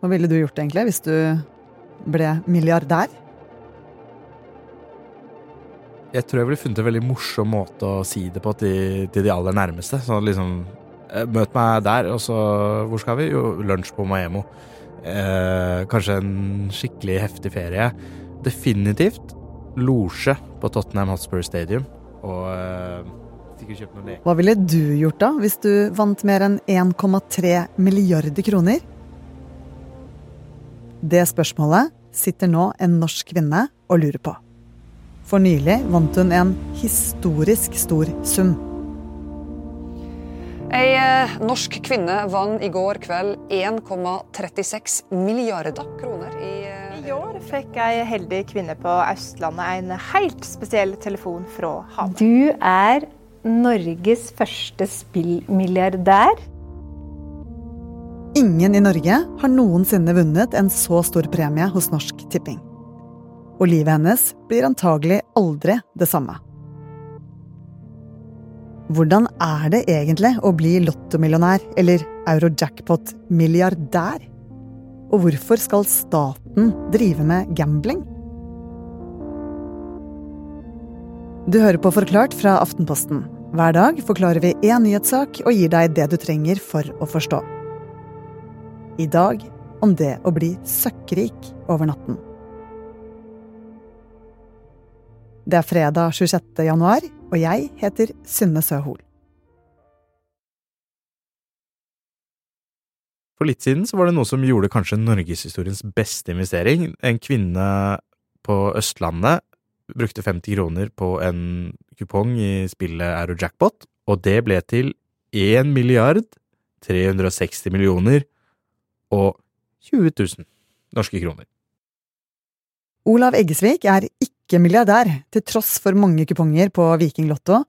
Hva ville du gjort egentlig hvis du ble milliardær? Jeg tror jeg ville funnet en veldig morsom måte å si det på til, til de aller nærmeste. Sånn liksom eh, Møt meg der, og så Hvor skal vi? Jo, lunsj på Maemmo. Eh, kanskje en skikkelig heftig ferie. Definitivt losje på Tottenham Hotspur Stadium. Og eh, sikkert kjøpt noen leker. Hva ville du gjort da, hvis du vant mer enn 1,3 milliarder kroner? Det spørsmålet sitter nå en norsk kvinne og lurer på. For nylig vant hun en historisk stor sum. Ei eh, norsk kvinne vant i går kveld 1,36 milliarder kroner i eh, I år fikk ei heldig kvinne på Østlandet en helt spesiell telefon fra Hamar. Du er Norges første spillmilliardær. Ingen i Norge har noensinne vunnet en så stor premie hos Norsk Tipping og livet hennes blir antagelig aldri det samme. Hvordan er det egentlig å bli lottomillionær eller eurojackpot-milliardær? Og hvorfor skal staten drive med gambling? Du hører på Forklart fra Aftenposten. Hver dag forklarer vi én nyhetssak og gir deg det du trenger for å forstå. I dag om det å bli søkkrik over natten. Det er fredag 26. januar, og jeg heter Synne Søhol. For litt siden så var det noe som gjorde kanskje norgeshistoriens beste investering. En kvinne på Østlandet brukte 50 kroner på en kupong i spillet Aerojackpot, og det ble til 1 milliard 360 millioner og 20 000 norske kroner. Olav Eggesvik er ikke milliardær, til tross for mange kuponger på Vikinglotto.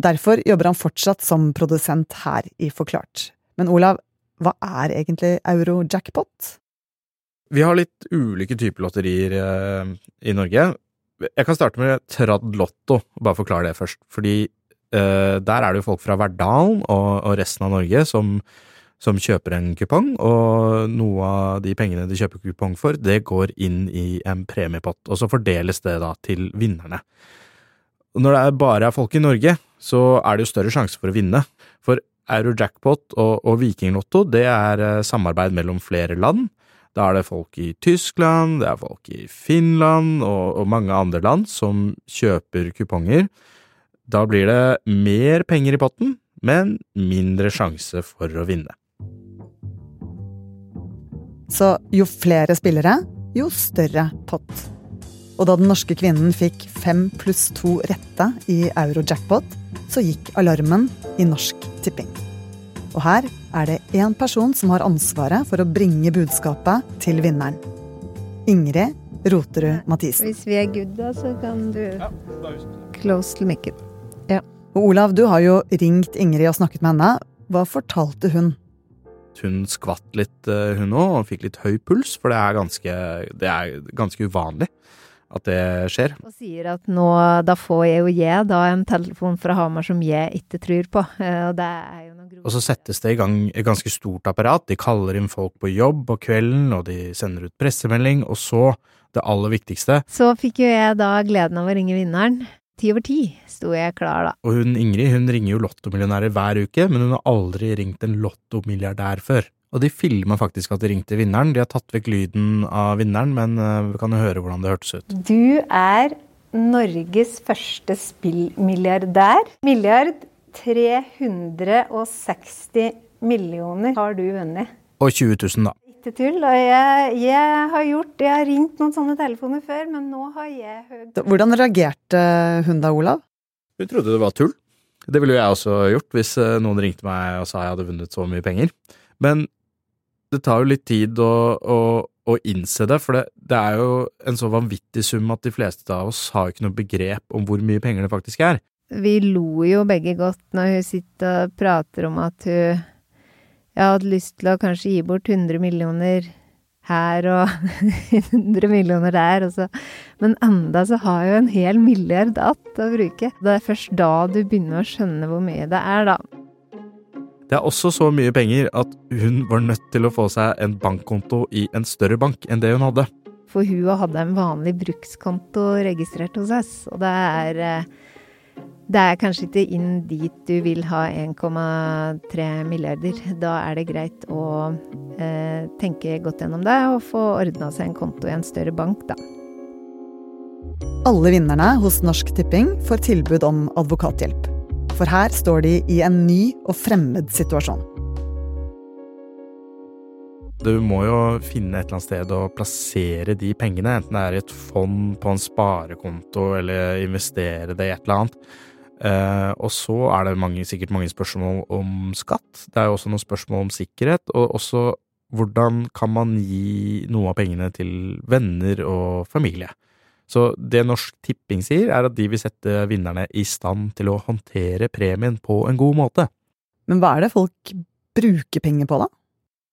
Derfor jobber han fortsatt som produsent her i Forklart. Men Olav, hva er egentlig euro-jackpot? Vi har litt ulike typer lotterier eh, i Norge. Jeg kan starte med Trad Lotto, bare forklare det først. Fordi eh, der er det jo folk fra Verdalen og, og resten av Norge som som kjøper en kupong, og noe av de pengene de kjøper kupong for, det går inn i en premiepott, og så fordeles det da til vinnerne. Og når det bare er folk i Norge, så er det jo større sjanse for å vinne. For Eurojackpot og, og Vikinglotto, det er eh, samarbeid mellom flere land. Da er det folk i Tyskland, det er folk i Finland og, og mange andre land som kjøper kuponger. Da blir det mer penger i potten, men mindre sjanse for å vinne. Så jo flere spillere, jo større pott. Og da den norske kvinnen fikk fem pluss to rette i euro-jackpot, så gikk alarmen i Norsk Tipping. Og her er det én person som har ansvaret for å bringe budskapet til vinneren. Ingrid Roterud Mathisen. Hvis vi er good, da, så kan du close til mikken. Ja. Og Olav, du har jo ringt Ingrid og snakket med henne. Hva fortalte hun? Hun skvatt litt, eh, hun òg, og fikk litt høy puls, for det er ganske, det er ganske uvanlig at det skjer. Og sier at nå, da får jeg jo jeg da en telefon fra Hamar som jeg ikke tror på. Eh, og det er jo noe Og så settes det i gang et ganske stort apparat. De kaller inn folk på jobb på kvelden, og de sender ut pressemelding, og så, det aller viktigste Så fikk jo jeg da gleden av å ringe vinneren. Ti over ti sto jeg klar, da. Og hun Ingrid hun ringer jo lottomillionærer hver uke, men hun har aldri ringt en lottomilliardær før. Og de filma faktisk at de ringte vinneren. De har tatt vekk lyden av vinneren, men uh, vi kan jo høre hvordan det hørtes ut. Du er Norges første spillmilliardær. Milliard 360 millioner har du vunnet. Og 20 000, da. Ikke tull. Og jeg, jeg, har gjort Jeg har ringt noen sånne telefoner før, men nå har jeg hørt Hvordan reagerte hun da, Olav? Hun trodde det var tull. Det ville jo jeg også gjort hvis eh, noen ringte meg og sa jeg hadde vunnet så mye penger. Men det tar jo litt tid å, å, å innse det, for det, det, er jo en så vanvittig sum at de fleste av oss har ikke noe begrep om hvor mye penger det faktisk er. Vi lo jo begge godt når hun sitter og prater om at hun Jeg hadde lyst til å kanskje gi bort 100 millioner her og 100 millioner der, og så Men enda så har jeg jo en hel milliard att å bruke. Det er først da du begynner å skjønne hvor mye det er, da. Det er også så mye penger at hun var nødt til å få seg en bankkonto i en større bank enn det hun hadde. For hun hadde en vanlig brukskonto registrert hos oss, og det er eh, det er kanskje ikke inn dit du vil ha 1,3 milliarder. Da er det greit å eh, tenke godt gjennom det og få ordna seg en konto i en større bank, da. Alle vinnerne hos Norsk Tipping får tilbud om advokathjelp. For her står de i en ny og fremmed situasjon. Du må jo finne et eller annet sted å plassere de pengene, enten det er i et fond, på en sparekonto eller investere det i et eller annet. Eh, og så er det mange, sikkert mange spørsmål om skatt. Det er jo også noen spørsmål om sikkerhet, og også hvordan kan man gi noe av pengene til venner og familie. Så det Norsk Tipping sier, er at de vil sette vinnerne i stand til å håndtere premien på en god måte. Men hva er det folk bruker penger på, da?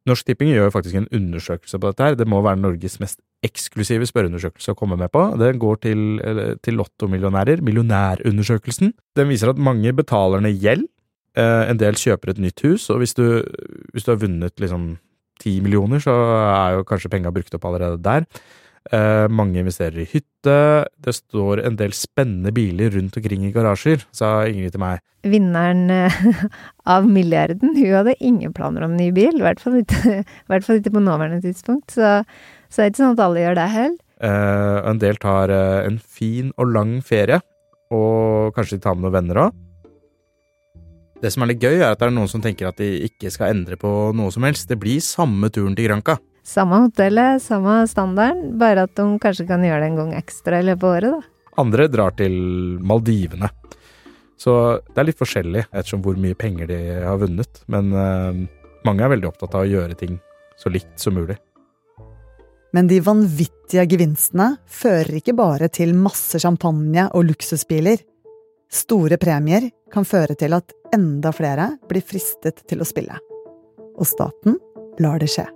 Norsk Tipping gjør faktisk en undersøkelse på dette her. Det må være Norges mest eksklusive spørreundersøkelse å komme med på. Den går til, til lottomillionærer, Millionærundersøkelsen. Den viser at mange betaler ned gjeld. Eh, en del kjøper et nytt hus, og hvis du, hvis du har vunnet liksom ti millioner, så er jo kanskje penga brukt opp allerede der. Eh, mange investerer i hytte. Det står en del spennende biler rundt omkring i garasjer, sa Ingrid til meg. Vinneren eh, av milliarden, hun hadde ingen planer om ny bil. I hvert fall ikke, på nåværende tidspunkt. Så, så det er ikke sånn at alle gjør det heller. Eh, en del tar eh, en fin og lang ferie, og kanskje de tar med noen venner òg. Det som er litt gøy, er at det er noen som tenker at de ikke skal endre på noe som helst. Det blir samme turen til Granca. Samme hotellet, samme standarden, bare at de kanskje kan gjøre det en gang ekstra i løpet av året, da. Andre drar til Maldivene. Så det er litt forskjellig ettersom hvor mye penger de har vunnet. Men uh, mange er veldig opptatt av å gjøre ting så likt som mulig. Men de vanvittige gevinstene fører ikke bare til masse champagne og luksusbiler. Store premier kan føre til at enda flere blir fristet til å spille. Og staten lar det skje.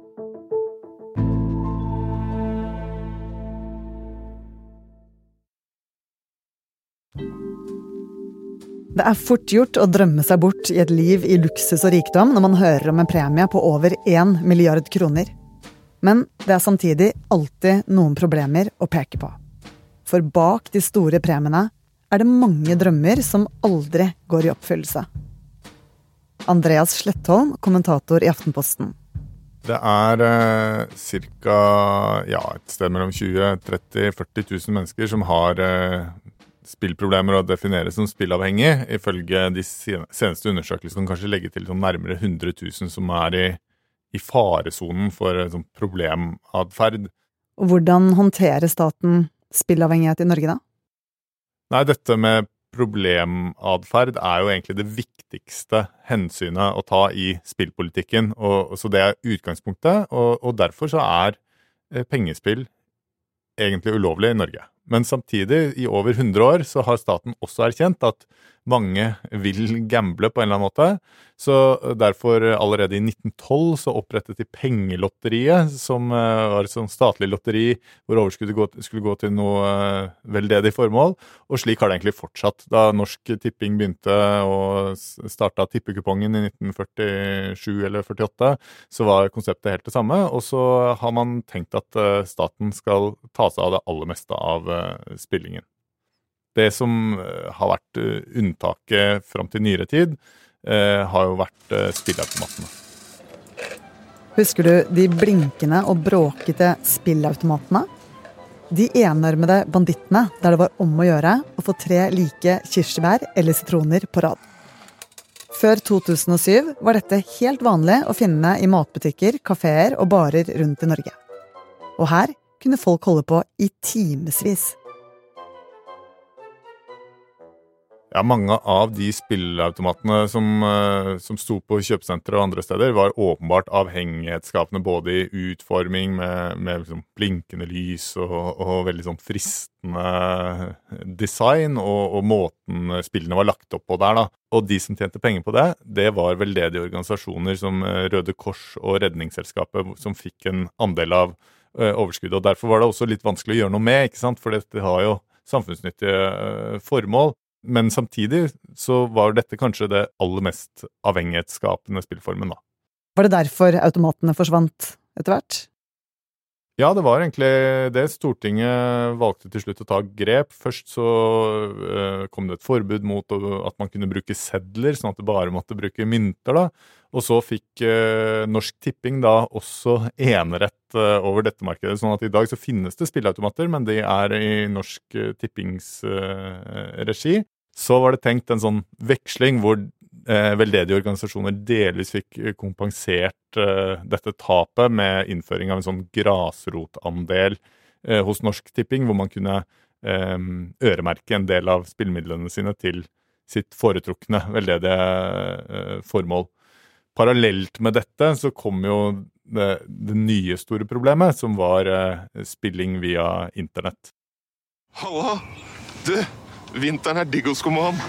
Det er fort gjort å drømme seg bort i et liv i luksus og rikdom når man hører om en premie på over én milliard kroner. Men det er samtidig alltid noen problemer å peke på. For bak de store premiene er det mange drømmer som aldri går i oppfyllelse. Andreas Slettholm, kommentator i Aftenposten. Det er eh, ca. Ja, et sted mellom 20 30 40 000 mennesker som har eh, spillproblemer å definere som spillavhengig. Ifølge de seneste undersøkelsene kan kanskje legge til sånn nærmere 100 000 som er i, i faresonen for sånn problematferd. Hvordan håndterer staten spillavhengighet i Norge, da? Nei, dette med problematferd er jo egentlig det viktigste hensynet å ta i spillpolitikken. Og, så det er utgangspunktet, og, og derfor så er eh, pengespill egentlig ulovlig i Norge. Men samtidig, i over 100 år, så har staten også erkjent at mange vil gamble på en eller annen måte. Så derfor, allerede i 1912, så opprettet de Pengelotteriet, som eh, var et sånn statlig lotteri hvor overskuddet skulle gå til noe eh, veldedig formål. Og slik har det egentlig fortsatt. Da Norsk Tipping begynte og starta tippekupongen i 1947 eller 48, så var konseptet helt det samme. Og så har man tenkt at eh, staten skal ta seg av det aller meste av spillingen. Det som eh, har vært eh, unntaket fram til nyere tid, eh, har jo vært spilleautomatene. Husker du de blinkende og bråkete spillautomatene? De enarmede bandittene der det var om å gjøre å få tre like kirsebær eller sitroner på rad. Før 2007 var dette helt vanlig å finne i matbutikker, kafeer og barer rundt i Norge. Og her kunne folk holde på i timevis. Ja, mange av de spilleautomatene som, eh, som sto på kjøpesentre og andre steder, var åpenbart avhengighetsskapende både i utforming med, med liksom blinkende lys og, og, veldig sånn fristende design, og, og, måten spillene var lagt opp på der. da. Og de som tjente penger på det, det var veldedige organisasjoner som eh, Røde Kors og Redningsselskapet, som fikk en andel av eh, overskuddet. og Derfor var det også litt vanskelig å gjøre noe med, ikke sant? for dette har jo samfunnsnyttige formål. Men samtidig så var dette kanskje det aller mest avhengighetsskapende spillformen, da. Var det derfor automatene forsvant etter hvert? Ja, det var egentlig det. Stortinget valgte til slutt å ta grep. Først så uh, kom det et forbud mot at man kunne bruke sedler, sånn at det bare måtte bruke mynter. da. Og så fikk uh, Norsk Tipping da også enerett uh, over dette markedet. Sånn at i dag så finnes det spilleautomater, men de er i Norsk Tippings regi. Så var det tenkt en sånn veksling hvor eh, veldedige organisasjoner delvis fikk kompensert eh, dette tapet med innføring av en sånn grasrotandel eh, hos Norsk Tipping, hvor man kunne eh, øremerke en del av spillmidlene sine til sitt foretrukne veldedige eh, formål. Parallelt med dette så kom jo det, det nye store problemet, som var eh, spilling via internett. Halla! Du, Vinteren er digg hos Command.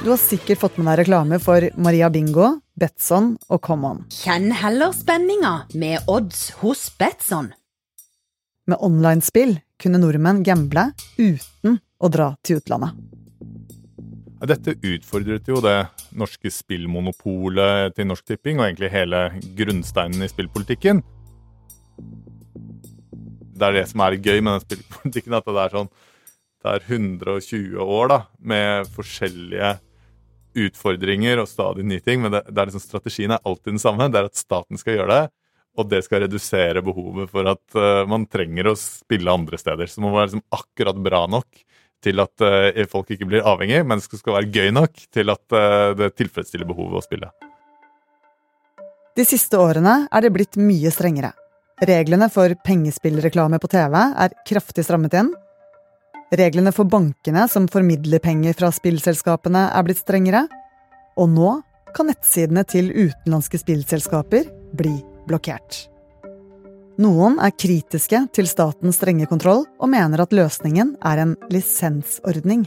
Du har sikkert fått med deg reklame for Maria Bingo, Betson og Come On. Kjenn heller spenninga med odds hos Betson. Med online-spill kunne nordmenn gamble uten å dra til utlandet. Dette utfordret jo det norske spillmonopolet til Norsk Tipping, og egentlig hele grunnsteinen i spillpolitikken. Det er det som er gøy med den spillpolitikken, at det er sånn det er 120 år da, med forskjellige utfordringer og stadig nye ting. Men det, det er liksom, strategien er alltid den samme. Det er at staten skal gjøre det. Og det skal redusere behovet for at uh, man trenger å spille andre steder. Så man må være liksom akkurat bra nok til at uh, folk ikke blir avhengig, men det skal være gøy nok til at uh, det tilfredsstiller behovet å spille. De siste årene er det blitt mye strengere. Reglene for pengespillreklame på TV er kraftig strammet inn, Reglene for bankene som formidler penger fra spillselskapene er blitt strengere. Og nå kan nettsidene til utenlandske spillselskaper bli blokkert. Noen er kritiske til statens strenge kontroll og mener at løsningen er en lisensordning.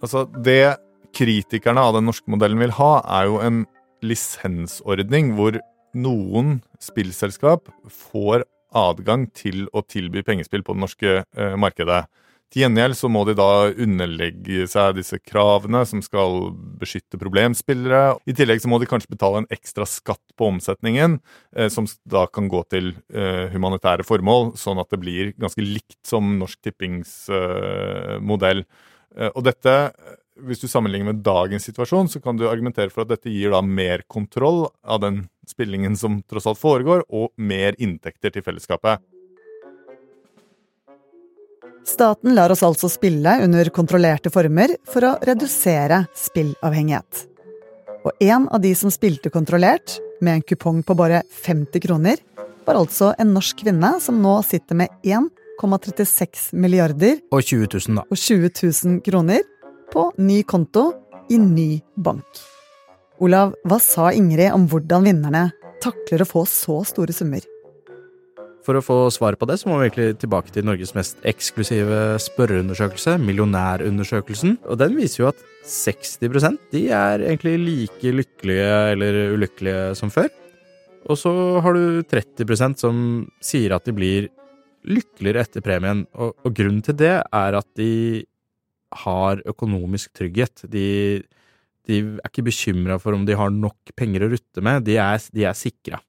Altså, det kritikerne av den norske modellen vil ha, er jo en lisensordning hvor noen spillselskap får adgang til å tilby pengespill på det norske eh, markedet. Til gjengjeld så må de da underlegge seg disse kravene som skal beskytte problemspillere. I tillegg så må de kanskje betale en ekstra skatt på omsetningen, eh, som da kan gå til eh, humanitære formål, sånn at det blir ganske likt som Norsk Tippings eh, modell. Eh, og dette hvis du sammenligner med dagens situasjon, så kan du argumentere for at dette gir da mer kontroll av den spillingen som tross alt foregår, og mer inntekter til fellesskapet. Staten lar oss altså spille under kontrollerte former for å redusere spillavhengighet. Og en av de som spilte kontrollert, med en kupong på bare 50 kroner, var altså en norsk kvinne som nå sitter med 1,36 milliarder og 20 000, da. og 20 000 kroner på ny konto i ny bank. Olav, hva sa Ingrid om hvordan vinnerne takler å få så store summer? For å få svar på det, så må vi egentlig tilbake til Norges mest eksklusive spørreundersøkelse, Millionærundersøkelsen. Og den viser jo at 60% de er egentlig like lykkelige eller ulykkelige som før. Og så har du 30% som sier at de blir lykkeligere etter premien. Og, og grunnen til det er at de har økonomisk trygghet. De, de er ikke bekymra for om de har nok penger å rutte med, de er, de er sikra.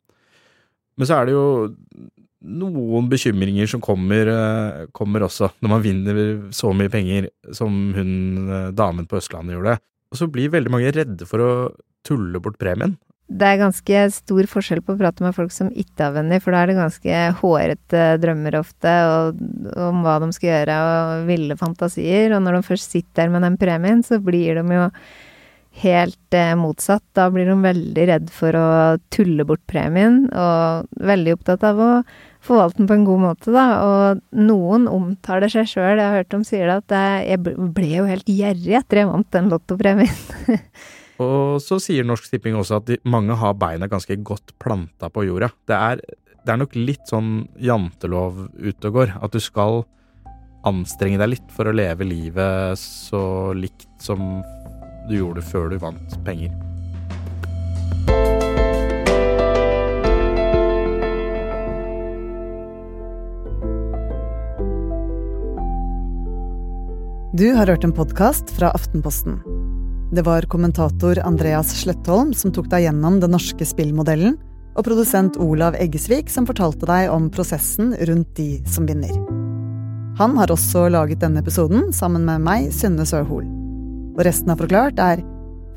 Men så er det jo noen bekymringer som kommer, eh, kommer, også, når man vinner så mye penger som hun eh, damen på Østlandet gjorde. Og så blir veldig mange redde for å tulle bort premien det er ganske stor forskjell på å prate med folk som ikke har venner, for da er det ganske hårete drømmer ofte og, om hva de skal gjøre, og ville fantasier. Og når de først sitter med den premien, så blir de jo helt eh, motsatt. Da blir de veldig redd for å tulle bort premien, og veldig opptatt av å forvalte den på en god måte, da. Og noen omtaler seg sjøl, jeg har hørt dem sier det, at jeg ble jo helt gjerrig etter jeg vant den lottopremien. Og så sier Norsk Tipping også at de, mange har beina ganske godt planta på jorda. Det er, det er nok litt sånn jantelov ute og går. At du skal anstrenge deg litt for å leve livet så likt som du gjorde før du vant penger. Du har hørt en podkast fra Aftenposten. Det var kommentator Andreas Slettholm som tok deg gjennom den norske spillmodellen, og produsent Olav Eggesvik som fortalte deg om prosessen rundt de som vinner. Han har også laget denne episoden sammen med meg, Synne Søhol. Og resten av Forklart er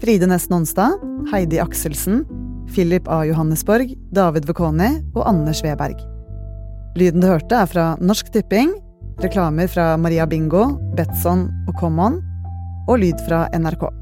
Fride Næss Nonstad, Heidi Akselsen, Philip A. Johannesborg, David Vekoni og Anders Weberg. Lyden du hørte, er fra Norsk Tipping, reklamer fra Maria Bingo, Betson og Common, og lyd fra NRK.